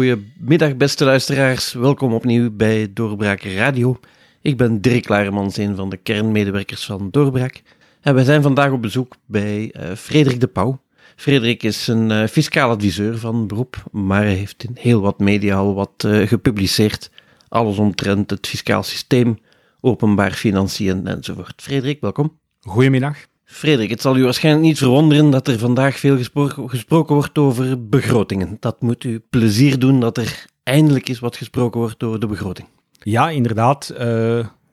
Goedemiddag, beste luisteraars. Welkom opnieuw bij Doorbraak Radio. Ik ben Dirk Laremans, een van de kernmedewerkers van Doorbraak. En wij zijn vandaag op bezoek bij uh, Frederik de Pauw. Frederik is een uh, fiscaal adviseur van beroep, maar hij heeft in heel wat media al wat uh, gepubliceerd. Alles omtrent het fiscaal systeem, openbaar financiën enzovoort. Frederik, welkom. Goedemiddag. Frederik, het zal u waarschijnlijk niet verwonderen dat er vandaag veel gesproken, wordt over begrotingen. Dat moet u plezier doen dat er eindelijk eens wat gesproken wordt over de begroting. Ja, inderdaad. Uh,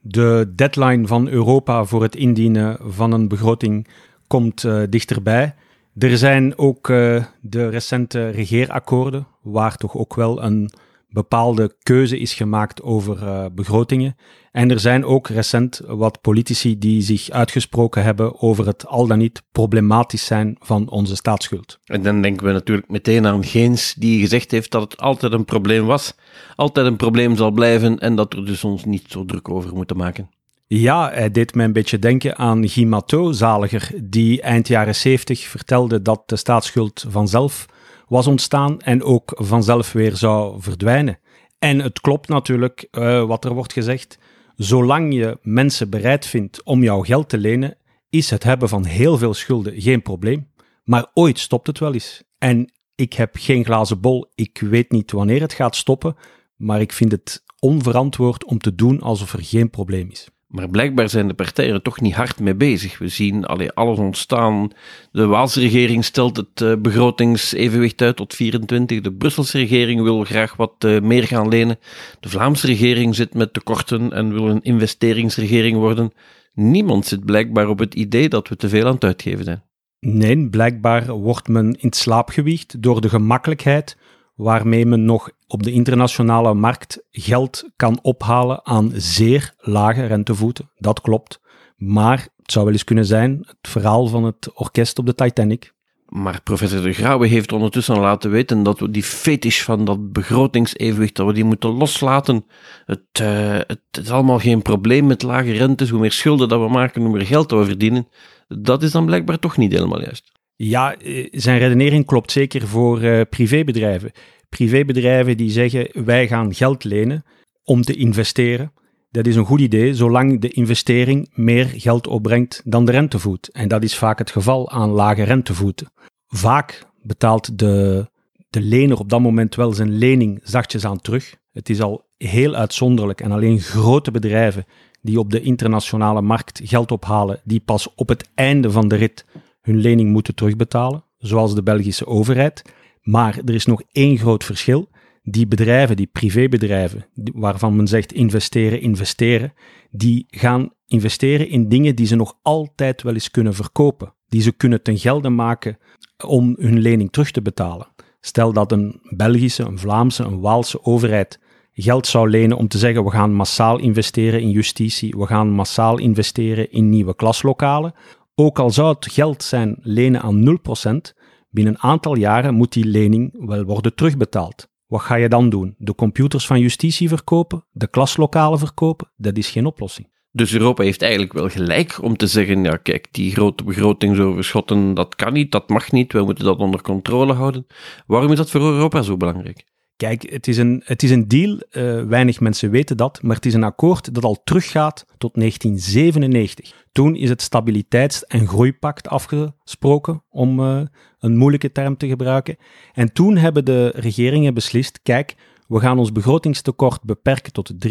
de deadline van Europa voor het indienen van een begroting komt uh, dichterbij. Er zijn ook uh, de recente regeerakkoorden, waar toch ook wel een bepaalde keuze is gemaakt over uh, begrotingen. En er zijn ook recent wat politici die zich uitgesproken hebben over het al dan niet problematisch zijn van onze staatsschuld. En dan denken we natuurlijk meteen aan Geens, die gezegd heeft dat het altijd een probleem was, altijd een probleem zal blijven en dat we dus ons niet zo druk over moeten maken. Ja, hij deed mij een beetje denken aan Guy Matteau, zaliger, die eind jaren 70 vertelde dat de staatsschuld vanzelf was ontstaan en ook vanzelf weer zou verdwijnen. En het klopt natuurlijk uh, wat er wordt gezegd. Zolang je mensen bereid vindt om jouw geld te lenen, is het hebben van heel veel schulden geen probleem. Maar ooit stopt het wel eens. En ik heb geen glazen bol, ik weet niet wanneer het gaat stoppen, maar ik vind het onverantwoord om te doen alsof er geen probleem is. Maar blijkbaar zijn de partijen er toch niet hard mee bezig. We zien allee, alles ontstaan. De Waalse regering stelt het uh, begrotingsevenwicht uit tot 24. De Brusselse regering wil graag wat uh, meer gaan lenen. De Vlaamse regering zit met tekorten en wil een investeringsregering worden. Niemand zit blijkbaar op het idee dat we te veel aan het uitgeven zijn. Nee, blijkbaar wordt men in slaap gewiegd door de gemakkelijkheid waarmee men nog op de internationale markt geld kan ophalen aan zeer lage rentevoeten. Dat klopt. Maar het zou wel eens kunnen zijn het verhaal van het orkest op de Titanic. Maar professor De Grauwe heeft ondertussen laten weten dat we die fetish van dat begrotingsevenwicht, dat we die moeten loslaten. Het, uh, het is allemaal geen probleem met lage rentes. Hoe meer schulden dat we maken, hoe meer geld dat we verdienen. Dat is dan blijkbaar toch niet helemaal juist. Ja, eh, zijn redenering klopt zeker voor uh, privébedrijven. Privébedrijven die zeggen wij gaan geld lenen om te investeren. Dat is een goed idee, zolang de investering meer geld opbrengt dan de rentevoet. En dat is vaak het geval aan lage rentevoeten. Vaak betaalt de, de lener op dat moment wel zijn lening zachtjes aan terug. Het is al heel uitzonderlijk en alleen grote bedrijven die op de internationale markt geld ophalen, die pas op het einde van de rit hun lening moeten terugbetalen, zoals de Belgische overheid. Maar er is nog één groot verschil. Die bedrijven, die privébedrijven, waarvan men zegt investeren, investeren, die gaan investeren in dingen die ze nog altijd wel eens kunnen verkopen. Die ze kunnen ten gelde maken om hun lening terug te betalen. Stel dat een Belgische, een Vlaamse, een Waalse overheid geld zou lenen om te zeggen we gaan massaal investeren in justitie, we gaan massaal investeren in nieuwe klaslokalen. Ook al zou het geld zijn lenen aan 0%, binnen een aantal jaren moet die lening wel worden terugbetaald. Wat ga je dan doen? De computers van justitie verkopen? De klaslokalen verkopen? Dat is geen oplossing. Dus Europa heeft eigenlijk wel gelijk om te zeggen: ja, kijk, die grote begrotingsoverschotten, dat kan niet, dat mag niet, we moeten dat onder controle houden. Waarom is dat voor Europa zo belangrijk? Kijk, het is een, het is een deal, uh, weinig mensen weten dat, maar het is een akkoord dat al teruggaat tot 1997. Toen is het Stabiliteits- en Groeipact afgesproken, om uh, een moeilijke term te gebruiken. En toen hebben de regeringen beslist, kijk, we gaan ons begrotingstekort beperken tot 3%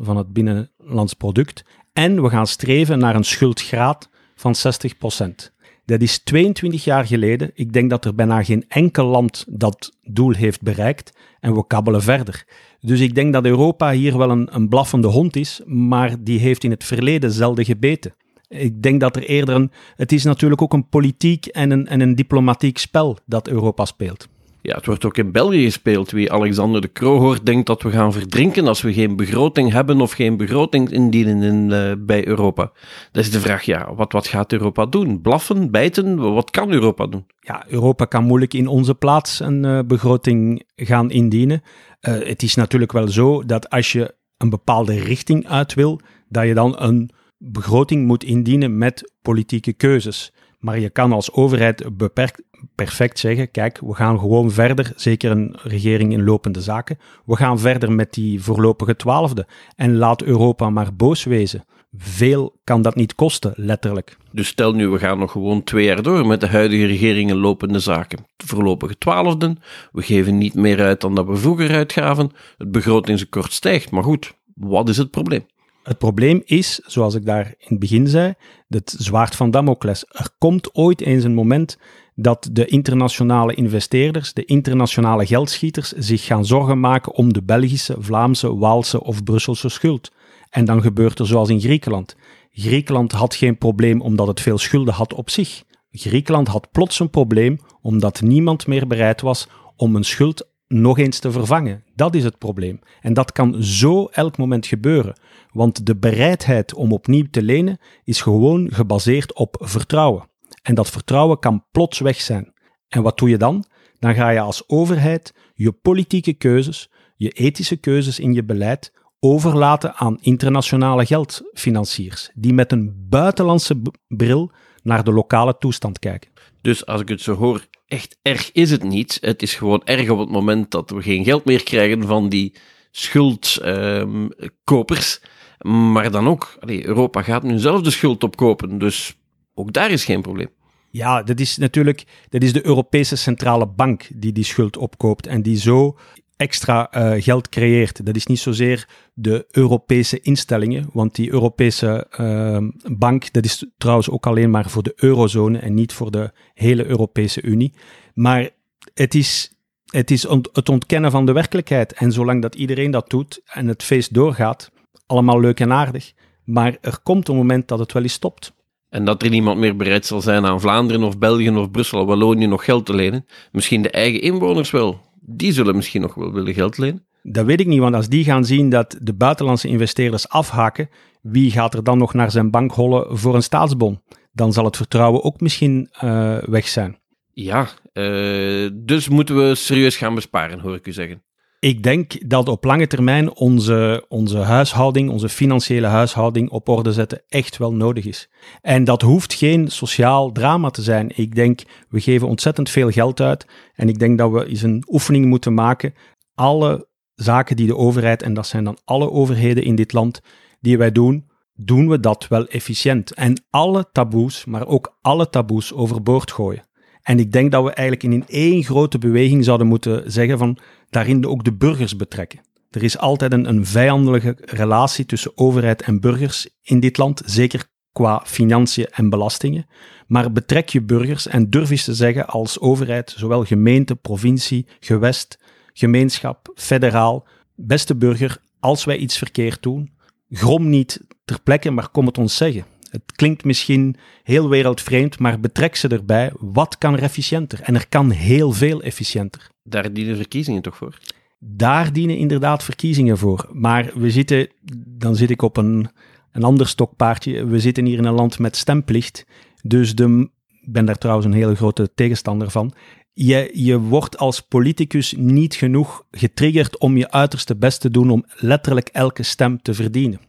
van het binnenlands product en we gaan streven naar een schuldgraad van 60%. Dat is 22 jaar geleden. Ik denk dat er bijna geen enkel land dat doel heeft bereikt. En we kabbelen verder. Dus ik denk dat Europa hier wel een, een blaffende hond is, maar die heeft in het verleden zelden gebeten. Ik denk dat er eerder een. Het is natuurlijk ook een politiek en een, en een diplomatiek spel dat Europa speelt. Ja, het wordt ook in België gespeeld. Wie Alexander de Croo hoort, denkt dat we gaan verdrinken als we geen begroting hebben of geen begroting indienen in, uh, bij Europa. Dat is de vraag, ja, wat, wat gaat Europa doen? Blaffen, bijten? Wat kan Europa doen? Ja, Europa kan moeilijk in onze plaats een uh, begroting gaan indienen. Uh, het is natuurlijk wel zo dat als je een bepaalde richting uit wil, dat je dan een begroting moet indienen met politieke keuzes. Maar je kan als overheid beperkt, perfect zeggen, kijk, we gaan gewoon verder, zeker een regering in lopende zaken, we gaan verder met die voorlopige twaalfde en laat Europa maar boos wezen. Veel kan dat niet kosten, letterlijk. Dus stel nu, we gaan nog gewoon twee jaar door met de huidige regering in lopende zaken. Voorlopige twaalfden, we geven niet meer uit dan dat we vroeger uitgaven, het begrotingstekort stijgt, maar goed, wat is het probleem? Het probleem is, zoals ik daar in het begin zei, het zwaard van Damocles. Er komt ooit eens een moment dat de internationale investeerders, de internationale geldschieters, zich gaan zorgen maken om de Belgische, Vlaamse, Waalse of Brusselse schuld. En dan gebeurt er zoals in Griekenland. Griekenland had geen probleem omdat het veel schulden had op zich. Griekenland had plots een probleem omdat niemand meer bereid was om een schuld nog eens te vervangen. Dat is het probleem. En dat kan zo elk moment gebeuren. Want de bereidheid om opnieuw te lenen is gewoon gebaseerd op vertrouwen. En dat vertrouwen kan plots weg zijn. En wat doe je dan? Dan ga je als overheid je politieke keuzes, je ethische keuzes in je beleid overlaten aan internationale geldfinanciers, die met een buitenlandse bril naar de lokale toestand kijken. Dus als ik het zo hoor, echt erg is het niet. Het is gewoon erg op het moment dat we geen geld meer krijgen van die schuldkopers. maar dan ook, Europa gaat nu zelf de schuld opkopen, dus ook daar is geen probleem. Ja, dat is natuurlijk dat is de Europese Centrale Bank die die schuld opkoopt en die zo extra uh, geld creëert. Dat is niet zozeer de Europese instellingen, want die Europese uh, bank, dat is trouwens ook alleen maar voor de eurozone en niet voor de hele Europese Unie. Maar het is, het is het ontkennen van de werkelijkheid. En zolang dat iedereen dat doet en het feest doorgaat, allemaal leuk en aardig. Maar er komt een moment dat het wel eens stopt. En dat er niemand meer bereid zal zijn aan Vlaanderen of België of Brussel of Wallonië nog geld te lenen. Misschien de eigen inwoners wel die zullen misschien nog wel willen geld lenen. Dat weet ik niet, want als die gaan zien dat de buitenlandse investeerders afhaken, wie gaat er dan nog naar zijn bank hollen voor een staatsbon? Dan zal het vertrouwen ook misschien uh, weg zijn. Ja, uh, dus moeten we serieus gaan besparen, hoor ik u zeggen. Ik denk dat op lange termijn onze, onze huishouding, onze financiële huishouding op orde zetten echt wel nodig is. En dat hoeft geen sociaal drama te zijn. Ik denk, we geven ontzettend veel geld uit en ik denk dat we eens een oefening moeten maken. Alle zaken die de overheid, en dat zijn dan alle overheden in dit land, die wij doen, doen we dat wel efficiënt. En alle taboes, maar ook alle taboes overboord gooien. En ik denk dat we eigenlijk in één grote beweging zouden moeten zeggen van daarin ook de burgers betrekken. Er is altijd een, een vijandelijke relatie tussen overheid en burgers in dit land, zeker qua financiën en belastingen. Maar betrek je burgers en durf eens te zeggen als overheid, zowel gemeente, provincie, gewest, gemeenschap, federaal, beste burger, als wij iets verkeerd doen, grom niet ter plekke, maar kom het ons zeggen. Het klinkt misschien heel wereldvreemd, maar betrek ze erbij. Wat kan er efficiënter? En er kan heel veel efficiënter. Daar dienen verkiezingen toch voor? Daar dienen inderdaad verkiezingen voor. Maar we zitten, dan zit ik op een, een ander stokpaardje. We zitten hier in een land met stemplicht. Dus de, ik ben daar trouwens een hele grote tegenstander van. Je, je wordt als politicus niet genoeg getriggerd om je uiterste best te doen om letterlijk elke stem te verdienen.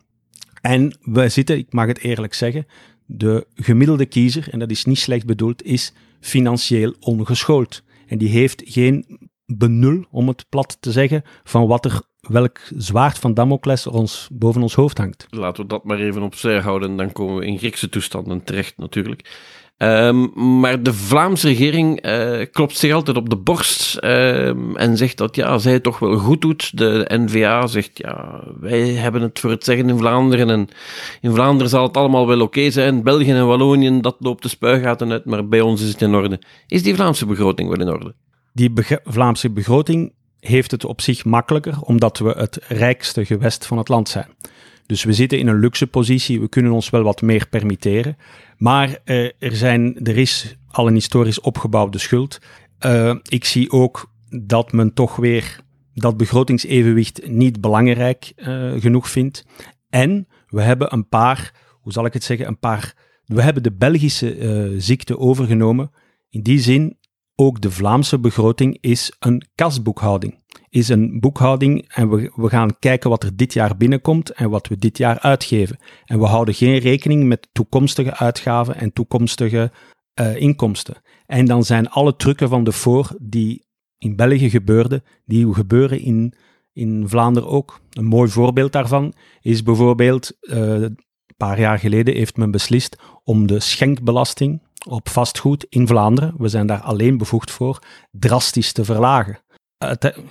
En we zitten, ik mag het eerlijk zeggen, de gemiddelde kiezer, en dat is niet slecht bedoeld, is financieel ongeschoold. En die heeft geen benul, om het plat te zeggen, van wat er, welk zwaard van Damocles ons boven ons hoofd hangt. Laten we dat maar even opzij houden, dan komen we in Griekse toestanden terecht natuurlijk. Um, maar de Vlaamse regering uh, klopt zich altijd op de borst um, en zegt dat ja, zij het toch wel goed doet. De NVA zegt ja, wij hebben het voor het zeggen in Vlaanderen en in Vlaanderen zal het allemaal wel oké zijn. België en Wallonië, dat loopt de spuigaten uit, maar bij ons is het in orde. Is die Vlaamse begroting wel in orde? Die Vlaamse begroting heeft het op zich makkelijker, omdat we het rijkste gewest van het land zijn. Dus we zitten in een luxe positie, we kunnen ons wel wat meer permitteren. Maar uh, er, zijn, er is al een historisch opgebouwde schuld. Uh, ik zie ook dat men toch weer dat begrotingsevenwicht niet belangrijk uh, genoeg vindt. En we hebben een paar, hoe zal ik het zeggen, een paar. We hebben de Belgische ziekte overgenomen. In die zin, ook de Vlaamse begroting is een kasboekhouding is een boekhouding en we, we gaan kijken wat er dit jaar binnenkomt en wat we dit jaar uitgeven. En we houden geen rekening met toekomstige uitgaven en toekomstige uh, inkomsten. En dan zijn alle trucken van de voor die in België gebeurden, die gebeuren in, in Vlaanderen ook. Een mooi voorbeeld daarvan is bijvoorbeeld, een paar jaar geleden heeft men beslist om de schenkbelasting op vastgoed in Vlaanderen, we zijn daar alleen bevoegd voor, drastisch te verlagen.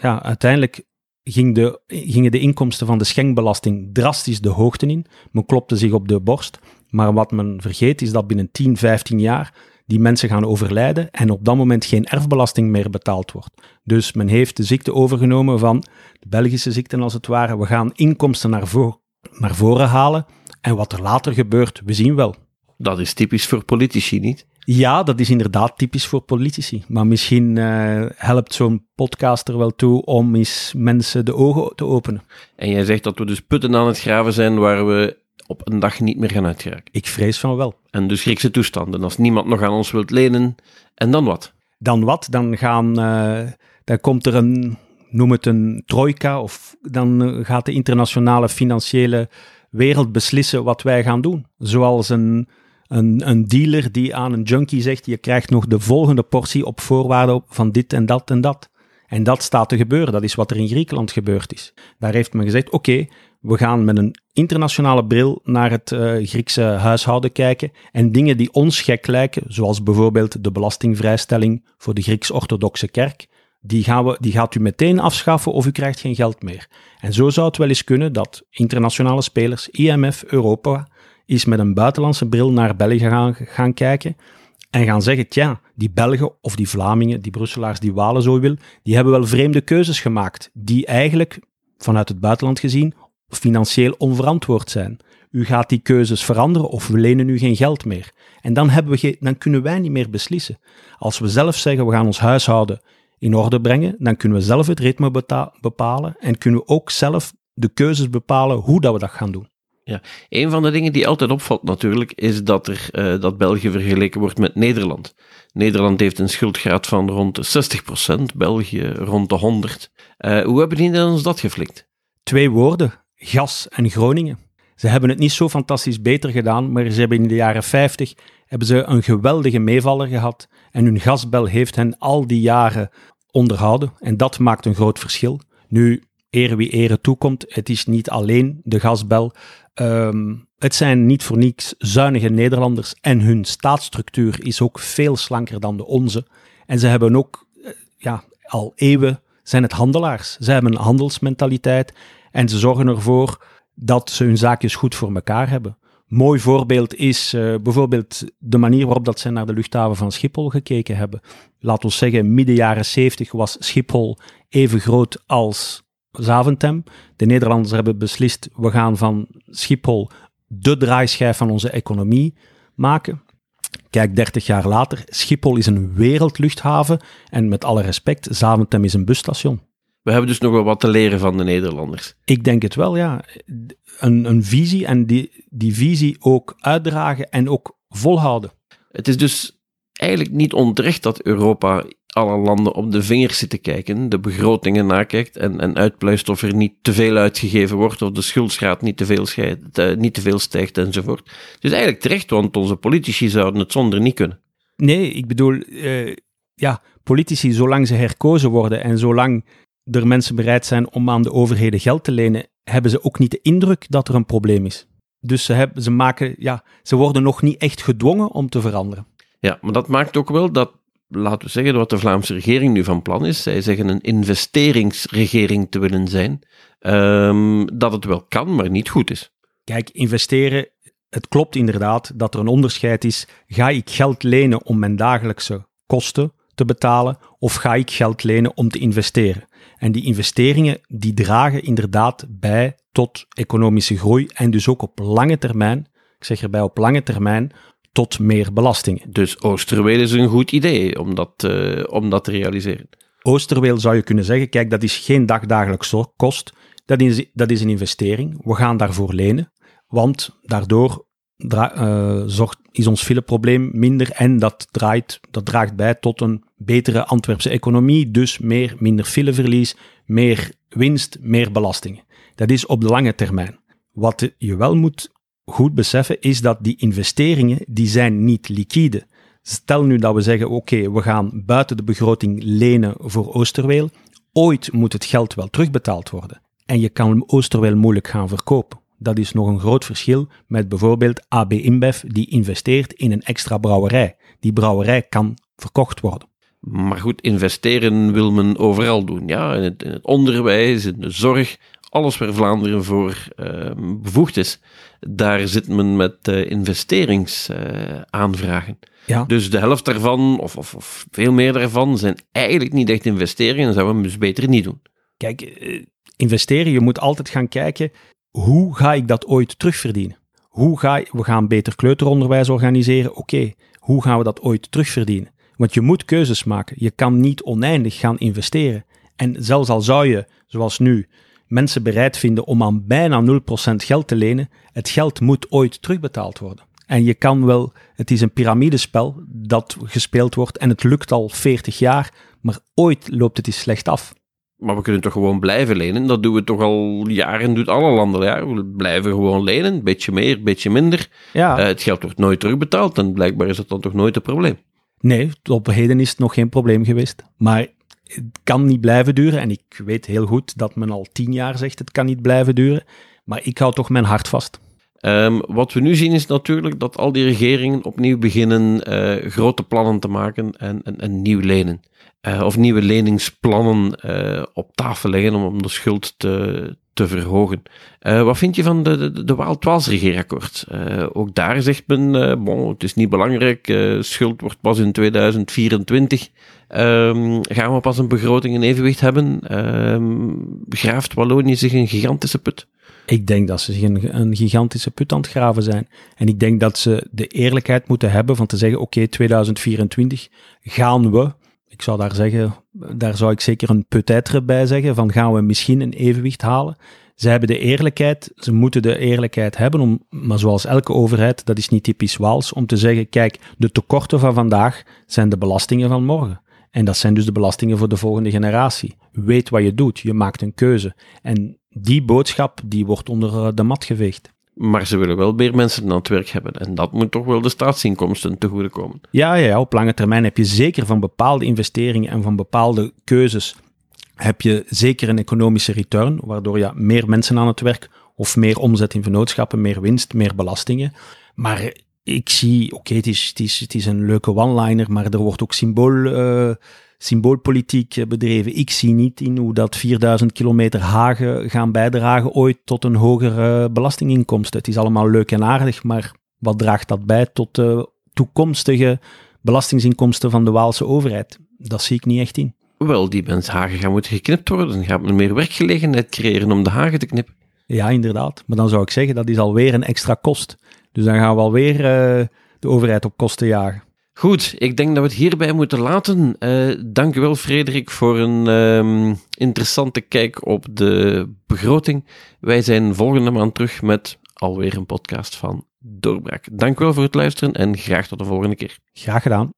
ja, uiteindelijk ging de, gingen de inkomsten van de schenkbelasting drastisch de hoogte in. Men klopte zich op de borst. Maar wat men vergeet is dat binnen 10, 15 jaar die mensen gaan overlijden en op dat moment geen erfbelasting meer betaald wordt. Dus men heeft de ziekte overgenomen van de Belgische ziekte als het ware. We gaan inkomsten naar, naar voren halen en wat er later gebeurt, we zien wel. Dat is typisch voor politici, niet? Ja, dat is inderdaad typisch voor politici. Maar misschien uh, helpt zo'n podcast er wel toe om eens mensen de ogen te openen. En jij zegt dat we dus putten aan het graven zijn waar we op een dag niet meer gaan uitgeraken. Ik vrees van wel. En dus Griekse toestanden. Als niemand nog aan ons wilt lenen, en dan wat? Dan wat? Dan gaan, uh, dan komt er een, noem het een trojka, of dan eh, gaat de internationale financiële wereld beslissen wat wij gaan doen. Zoals een een, een dealer die aan een junkie zegt: je krijgt nog de volgende portie op voorwaarde van dit en dat en dat. En dat staat te gebeuren. Dat is wat er in Griekenland gebeurd is. Daar heeft men gezegd: oké, we gaan met een internationale bril naar het uh, Griekse huishouden kijken en dingen die ons gek lijken, zoals bijvoorbeeld de belastingvrijstelling voor de Grieks-orthodoxe kerk, die, gaan die gaat u meteen afschaffen of u krijgt geen geld meer. En zo zou het wel eens kunnen dat internationale spelers, IMF, Europa, is met een buitenlandse bril naar België gaan, gaan kijken en gaan zeggen, tja, die Belgen of die Vlamingen, die Brusselaars, die Walen zo wil, die hebben wel vreemde keuzes gemaakt, die eigenlijk, vanuit het buitenland gezien, financieel onverantwoord zijn. U gaat die keuzes veranderen of we lenen u geen geld meer. En dan, hebben we dan kunnen wij niet meer beslissen. Als we zelf zeggen, we gaan ons huishouden in orde brengen, dan kunnen we zelf het ritme bepalen en kunnen we ook zelf de keuzes bepalen hoe dat we dat gaan doen. Ja, een van de dingen die altijd opvalt natuurlijk, is dat, er, uh, dat België vergeleken wordt met Nederland. Nederland heeft een schuldgraad van rond de 60%, België rond de 100%. Uh, hoe hebben die Nederlanders dat geflikt? Twee woorden, gas en Groningen. Ze hebben het niet zo fantastisch beter gedaan, maar ze hebben in de jaren 50 hebben ze een geweldige meevaller gehad en hun gasbel heeft hen al die jaren onderhouden en dat maakt een groot verschil. Nu, ere wie ere toekomt, het is niet alleen de gasbel, Ehm, het zijn niet voor niets zuinige Nederlanders en hun staatsstructuur is ook veel slanker dan de onze. En ze hebben ook eh, ja, al eeuwen zijn het handelaars. Ze hebben een handelsmentaliteit en ze zorgen ervoor dat ze hun zaakjes goed voor elkaar hebben. Mooi voorbeeld is uh, bijvoorbeeld de manier waarop dat ze naar de luchthaven van Schiphol gekeken hebben. Laat ons zeggen, midden jaren 70 was Schiphol even groot als Zaventem. De Nederlanders hebben beslist, we gaan van Schiphol de draaischijf van onze economie maken. Kijk, 30 jaar later, Schiphol is een wereldluchthaven en met alle respect, Zaventem is een busstation. We hebben dus nog wel wat te leren van de Nederlanders. Ik denk het wel, ja. Een, een visie en die, die visie ook uitdragen en ook volhouden. Het is dus eigenlijk niet onterecht dat Europa alle landen op de vingers zit te kijken, de begrotingen nakijkt en, en uitpluist of er niet te veel uitgegeven wordt of de schuldsgraad niet te veel, scheidt, uh, niet te veel stijgt enzovoort. Dus eigenlijk terecht, want onze politici zouden het zonder niet kunnen. Nee, ik bedoel, uh, ja, politici, zolang ze herkozen worden en zolang er mensen bereid zijn om aan de overheden geld te lenen, hebben ze ook niet de indruk dat er een probleem is. Dus ze, hebben, ze, maken, ja, ze worden nog niet echt gedwongen om te veranderen. Ja, maar dat maakt ook wel dat laten we zeggen, wat de Vlaamse regering nu van plan is. Zij zeggen een investeringsregering te willen zijn. Um, dat het wel kan, maar niet goed is. Kijk, investeren, het klopt inderdaad dat er een onderscheid is. Ga ik geld lenen om mijn dagelijkse kosten te betalen of ga ik geld lenen om te investeren? En die investeringen die dragen inderdaad bij tot economische groei en dus ook op lange termijn, ik zeg erbij op lange termijn, tot meer belastingen. Dus Oosterweel is een goed idee om dat, uh, om dat te realiseren. Oosterweel zou je kunnen zeggen, kijk, dat is geen dagdagelijks kost, dat is, dat is een investering. We gaan daarvoor lenen, want daardoor uh, zorgt, is ons fileprobleem minder en dat, draait, dat draagt bij tot een betere Antwerpse economie, dus meer, minder fileverlies, meer winst, meer belastingen. Dat is op de lange termijn. Wat je wel moet goed beseffen is dat die investeringen, die zijn niet liquide. Stel nu dat we zeggen, oké, we gaan buiten de begroting lenen voor Oosterweel. Ooit moet het geld wel terugbetaald worden. En je kan Oosterweel moeilijk gaan verkopen. Dat is nog een groot verschil met bijvoorbeeld AB InBev, die investeert in een extra brouwerij. Die brouwerij kan verkocht worden. Maar goed, investeren wil men overal doen. Ja, in het, in het onderwijs, in de zorg, alles waar Vlaanderen voor uh, bevoegd is, daar zit men met uh, investeringsaanvragen. Uh, ja. Dus de helft daarvan, of, of, of, veel meer daarvan, zijn eigenlijk niet echt investeringen en zouden we dus beter niet doen. Kijk, eh, investeren, je moet altijd gaan kijken, hoe ga ik dat ooit terugverdienen? Hoe ga we gaan beter kleuteronderwijs organiseren, oké, hoe gaan we dat ooit terugverdienen? Want je moet keuzes maken. Je kan niet oneindig gaan investeren. En zelfs al zou je, zoals nu, mensen bereid vinden om aan bijna 0% geld te lenen, het geld moet ooit terugbetaald worden. En je kan wel, het is een piramidespel dat gespeeld wordt en het lukt al 40 jaar, maar ooit loopt het eens slecht af. Maar we kunnen toch gewoon blijven lenen? Dat doen we toch al jaren, doet alle landen. Ja? We blijven gewoon lenen, beetje meer, beetje minder. Ja. Uh, het geld wordt nooit terugbetaald en blijkbaar is dat dan toch nooit een probleem. Nee, op heden is het nog geen probleem geweest. Maar het kan niet blijven duren. En ik weet heel goed dat men al tien jaar zegt het kan niet blijven duren. Maar ik hou toch mijn hart vast. Um, wat we nu zien is natuurlijk dat al die regeringen opnieuw beginnen uh, grote plannen te maken en, en, en nieuw lenen. Uh, of nieuwe leningsplannen uh, op tafel leggen om, om de schuld te, te verhogen. Uh, wat vind je van de, de, de Waal-Twaals regeerakkoord? ook daar zegt men, bon, het is niet belangrijk, schuld wordt pas in 2024. Um, gaan we pas een begroting in evenwicht hebben? Um, graaft Wallonië zich een gigantische put? Ik denk dat ze zich een, een, gigantische put aan het graven zijn. En ik denk dat ze de eerlijkheid moeten hebben van te zeggen, oké, okay, 2024 gaan we, ik zou daar zeggen, daar zou ik zeker een peut-être bij zeggen, van gaan we misschien een evenwicht halen. Ze hebben de eerlijkheid, ze moeten de eerlijkheid hebben, om, maar zoals elke overheid, dat is niet typisch Waals, om te zeggen, kijk, de tekorten van vandaag zijn de belastingen van morgen. En dat zijn dus de belastingen voor de volgende generatie. Weet wat je doet, je maakt een keuze. En die boodschap die wordt onder de mat geveegd. Maar ze willen wel meer mensen aan het werk hebben. En dat moet toch wel de staatsinkomsten te goede komen. Ja, ja, op lange termijn heb je zeker van bepaalde investeringen en van bepaalde keuzes heb je zeker een economische return, waardoor je meer mensen aan het werk of meer omzet in vennootschappen, meer winst, meer belastingen. Maar ik zie, oké, het, is, het, is, het is een leuke one-liner, maar er wordt ook symbool, uh, symboolpolitiek bedreven. Ik zie niet in hoe dat 4000 kilometer hagen gaan bijdragen ooit tot een hogere belastinginkomsten. Het is allemaal leuk en aardig, maar wat draagt dat bij tot de toekomstige belastingsinkomsten van de Waalse overheid? Dat zie ik niet echt in. Wel, die mensen hagen gaan moeten geknipt worden. Dan gaat men meer werkgelegenheid creëren om de hagen te knippen. Ja, inderdaad. Maar dan zou ik zeggen, dat is alweer een extra kost. Dus dan gaan we alweer uh, de overheid op kosten jagen. Goed, ik denk dat we het hierbij moeten laten. Uh, dank u wel, Frederik, voor een um, interessante kijk op de begroting. Wij zijn volgende maand terug met alweer een podcast van Doorbraak. Dank u wel voor het luisteren en graag tot de volgende keer. Graag gedaan.